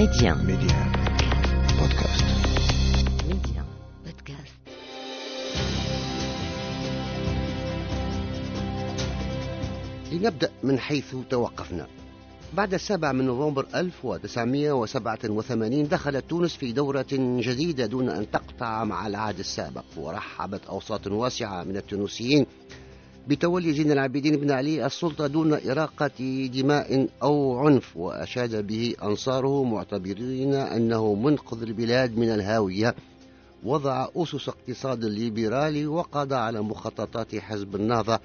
Média. Média. Podcast. Média. Podcast. لنبدأ من حيث توقفنا بعد السابع من نوفمبر 1987 دخلت تونس في دورة جديدة دون أن تقطع مع العهد السابق ورحبت أوساط واسعة من التونسيين بتولي زين العابدين بن علي السلطة دون إراقة دماء أو عنف وأشاد به أنصاره معتبرين أنه منقذ البلاد من الهاوية. وضع أسس اقتصاد ليبرالي وقضى على مخططات حزب النهضة.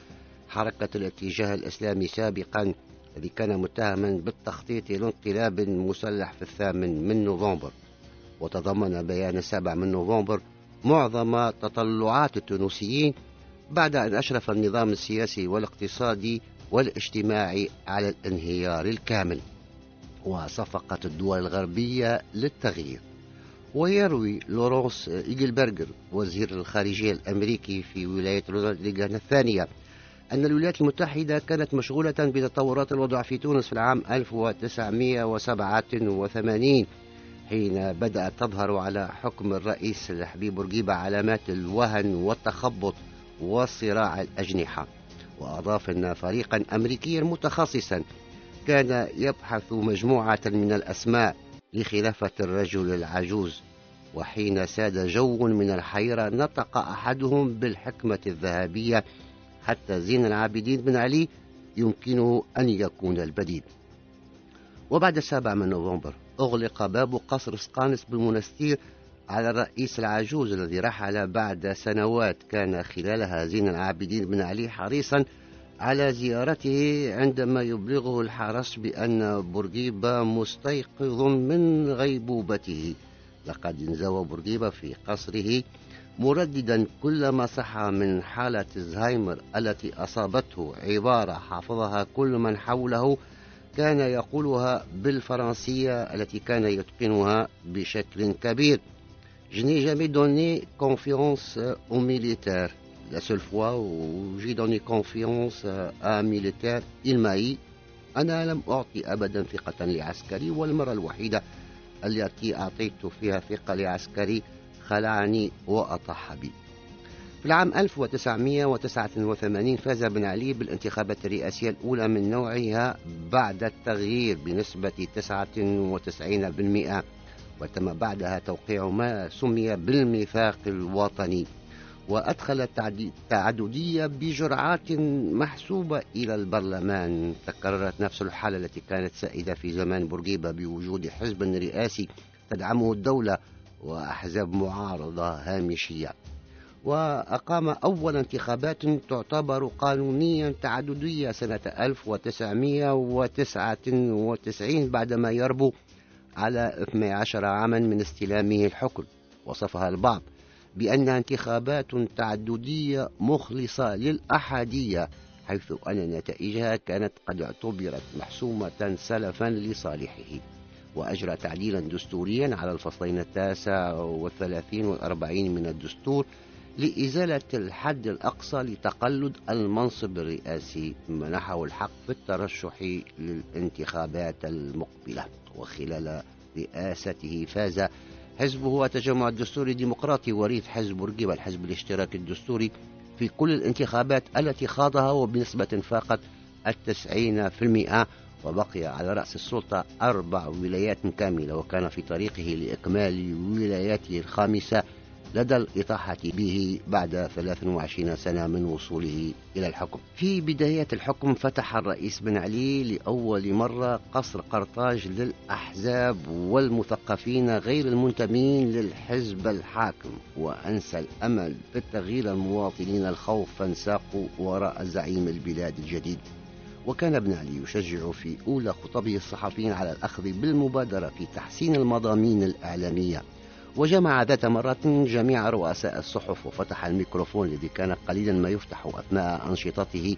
حركة الاتجاه الإسلامي سابقا الذي كان متهما بالتخطيط لانقلاب مسلح في الثامن من نوفمبر. وتضمن بيان السابع من نوفمبر معظم تطلعات التونسيين بعد أن أشرف النظام السياسي والاقتصادي والاجتماعي على الانهيار الكامل وصفقت الدول الغربية للتغيير. ويروي لورانس إيجلبرجر وزير الخارجية الأمريكي في ولاية رونالد ريغان الثانية أن الولايات المتحدة كانت مشغولة بتطورات الوضع في تونس في العام 1987 حين بدأت تظهر على حكم الرئيس الحبيب بورقيبة علامات الوهن والتخبط. وصراع الأجنحة وأضاف أن فريقا أمريكيا متخصصا كان يبحث مجموعة من الأسماء لخلافة الرجل العجوز وحين ساد جو من الحيرة نطق أحدهم بالحكمة الذهبية حتى زين العابدين بن علي يمكنه أن يكون البديل. وبعد السابع من نوفمبر أغلق باب قصر سقانس بالمنستير على الرئيس العجوز الذي رحل بعد سنوات كان خلالها زين العابدين بن علي حريصا على زيارته عندما يبلغه الحرس بأن بورقيبة مستيقظ من غيبوبته. لقد انزوى بورقيبة في قصره مرددا كل ما صح من حالة الزهايمر التي أصابته عبارة حافظها كل من حوله كان يقولها بالفرنسية التي كان يتقنها بشكل كبير. Je n'ai jamais donné confiance aux militaires. La seule fois où j'ai donné confiance à un militaire, il m'a dit أنا لم أعطي أبدا ثقة لعسكري والمرة الوحيدة التي أعطيت فيها ثقة لعسكري خلعني وأطاح بي في العام 1989 فاز بن علي بالانتخابات الرئاسية الأولى من نوعها بعد التغيير بنسبة 99% وتم بعدها توقيع ما سمي بالميثاق الوطني وأدخل التعددية بجرعات محسوبة إلى البرلمان. تكررت نفس الحالة التي كانت سائدة في زمان بورقيبة بوجود حزب رئاسي تدعمه الدولة وأحزاب معارضة هامشية. وأقام أول انتخابات تعتبر قانونيا تعددية سنة 1999 بعدما يربو على 12 عاما من استلامه الحكم. وصفها البعض بأنها انتخابات تعددية مخلصة للأحادية حيث أن نتائجها كانت قد اعتبرت محسومة سلفا لصالحه. وأجرى تعديلا دستوريا على الفصلين التاسع والثلاثين والأربعين من الدستور لإزالة الحد الأقصى لتقلد المنصب الرئاسي منحه الحق في الترشح للانتخابات المقبلة. وخلال رئاسته فاز حزبه وتجمع الدستوري الديمقراطي وريث حزب بورقيبة الحزب الاشتراكي الدستوري في كل الانتخابات التي خاضها وبنسبة فاقت التسعين في المئة. وبقي على رأس السلطة أربع ولايات كاملة وكان في طريقه لإكمال ولايته الخامسة لدى الإطاحة به بعد 23 سنة من وصوله إلى الحكم. في بداية الحكم فتح الرئيس بن علي لأول مرة قصر قرطاج للأحزاب والمثقفين غير المنتمين للحزب الحاكم وأنسى الأمل في التغيير المواطنين الخوف فانساقوا وراء زعيم البلاد الجديد. وكان ابن علي يشجع في أولى خطبه الصحفيين على الأخذ بالمبادرة في تحسين المضامين الإعلامية. وجمع ذات مرة جميع رؤساء الصحف وفتح الميكروفون الذي كان قليلا ما يفتح أثناء أنشطته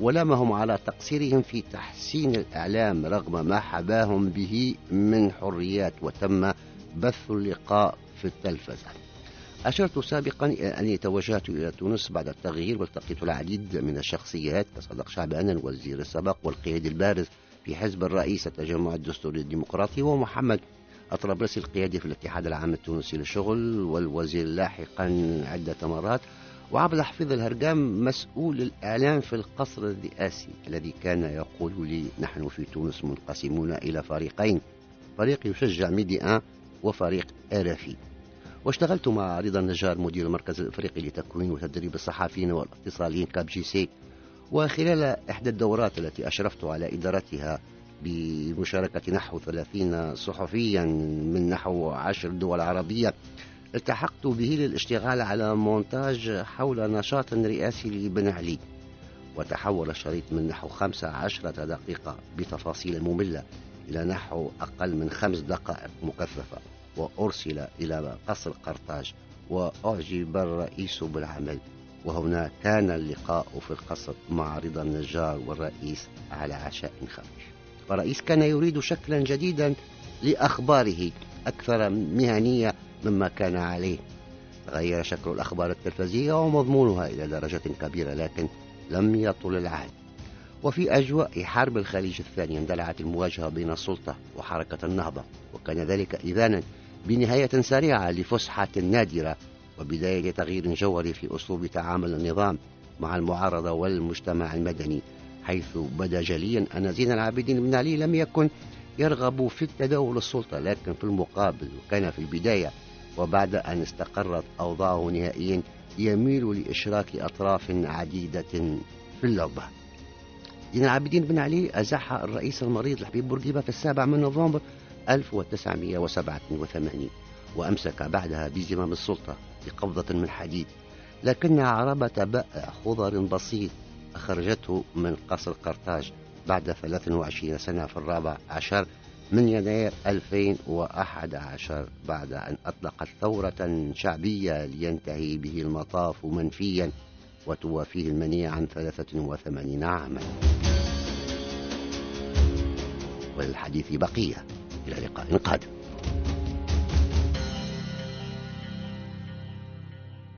ولامهم على تقصيرهم في تحسين الإعلام رغم ما حباهم به من حريات وتم بث اللقاء في التلفزة. أشرت سابقا إلى أني توجهت إلى تونس بعد التغيير والتقيت العديد من الشخصيات كصدق شعبان الوزير السابق والقيادي البارز في حزب الرئيس التجمع الدستوري الديمقراطي ومحمد الطرابلسي القيادي في الاتحاد العام التونسي للشغل والوزير لاحقا عدة مرات وعبد الحفيظ الهرقام مسؤول الإعلام في القصر الرئاسي الذي كان يقول لي نحن في تونس منقسمون إلى فريقين فريق يشجع Médi Un وفريق RFI واشتغلت مع رضا النجار مدير المركز الافريقي لتكوين وتدريب الصحفيين والاتصاليين CAPJC وخلال إحدى الدورات التي أشرفت على إدارتها بمشاركة نحو 30 صحفيا من نحو عشر دول عربية. التحقت به للاشتغال على مونتاج حول نشاط رئاسي لبن علي. وتحول الشريط من نحو 15 دقيقة بتفاصيل مملة إلى نحو أقل من خمس دقائق مكثفة وأرسل إلى قصر قرطاج وأعجب الرئيس بالعمل. وهنا كان اللقاء في القصر مع رضا النجار والرئيس على عشاء خفيف. الرئيس كان يريد شكلا جديدا لأخباره أكثر مهنية مما كان عليه. تغير شكل الأخبار التلفزية ومضمونها إلى درجة كبيرة لكن لم يطل العهد. وفي أجواء حرب الخليج الثانية اندلعت المواجهة بين السلطة وحركة النهضة وكان ذلك إذانا بنهاية سريعة لفسحة نادرة وبداية تغيير جوهري في أسلوب تعامل النظام مع المعارضة والمجتمع المدني. حيث بدا جليا أن زين العابدين بن علي لم يكن يرغب في التداول السلطة لكن في المقابل وكان في البداية وبعد أن استقرت أوضاعه نهائيا يميل لإشراك أطراف عديدة في اللعبة زين العابدين بن علي أزاح الرئيس المريض الحبيب بورقيبة في السابع من نوفمبر 1987 وأمسك بعدها بزمام السلطة بقبضة من حديد لكن عربة بائع خضر بسيط أخرجته من قصر قرطاج بعد 23 سنة في الرابع عشر من يناير 2011 بعد أن أطلقت ثورة شعبية لينتهي به المطاف منفيا وتوافيه المنية عن 83 عاما. وللحديث بقية. إلى لقاء قادم.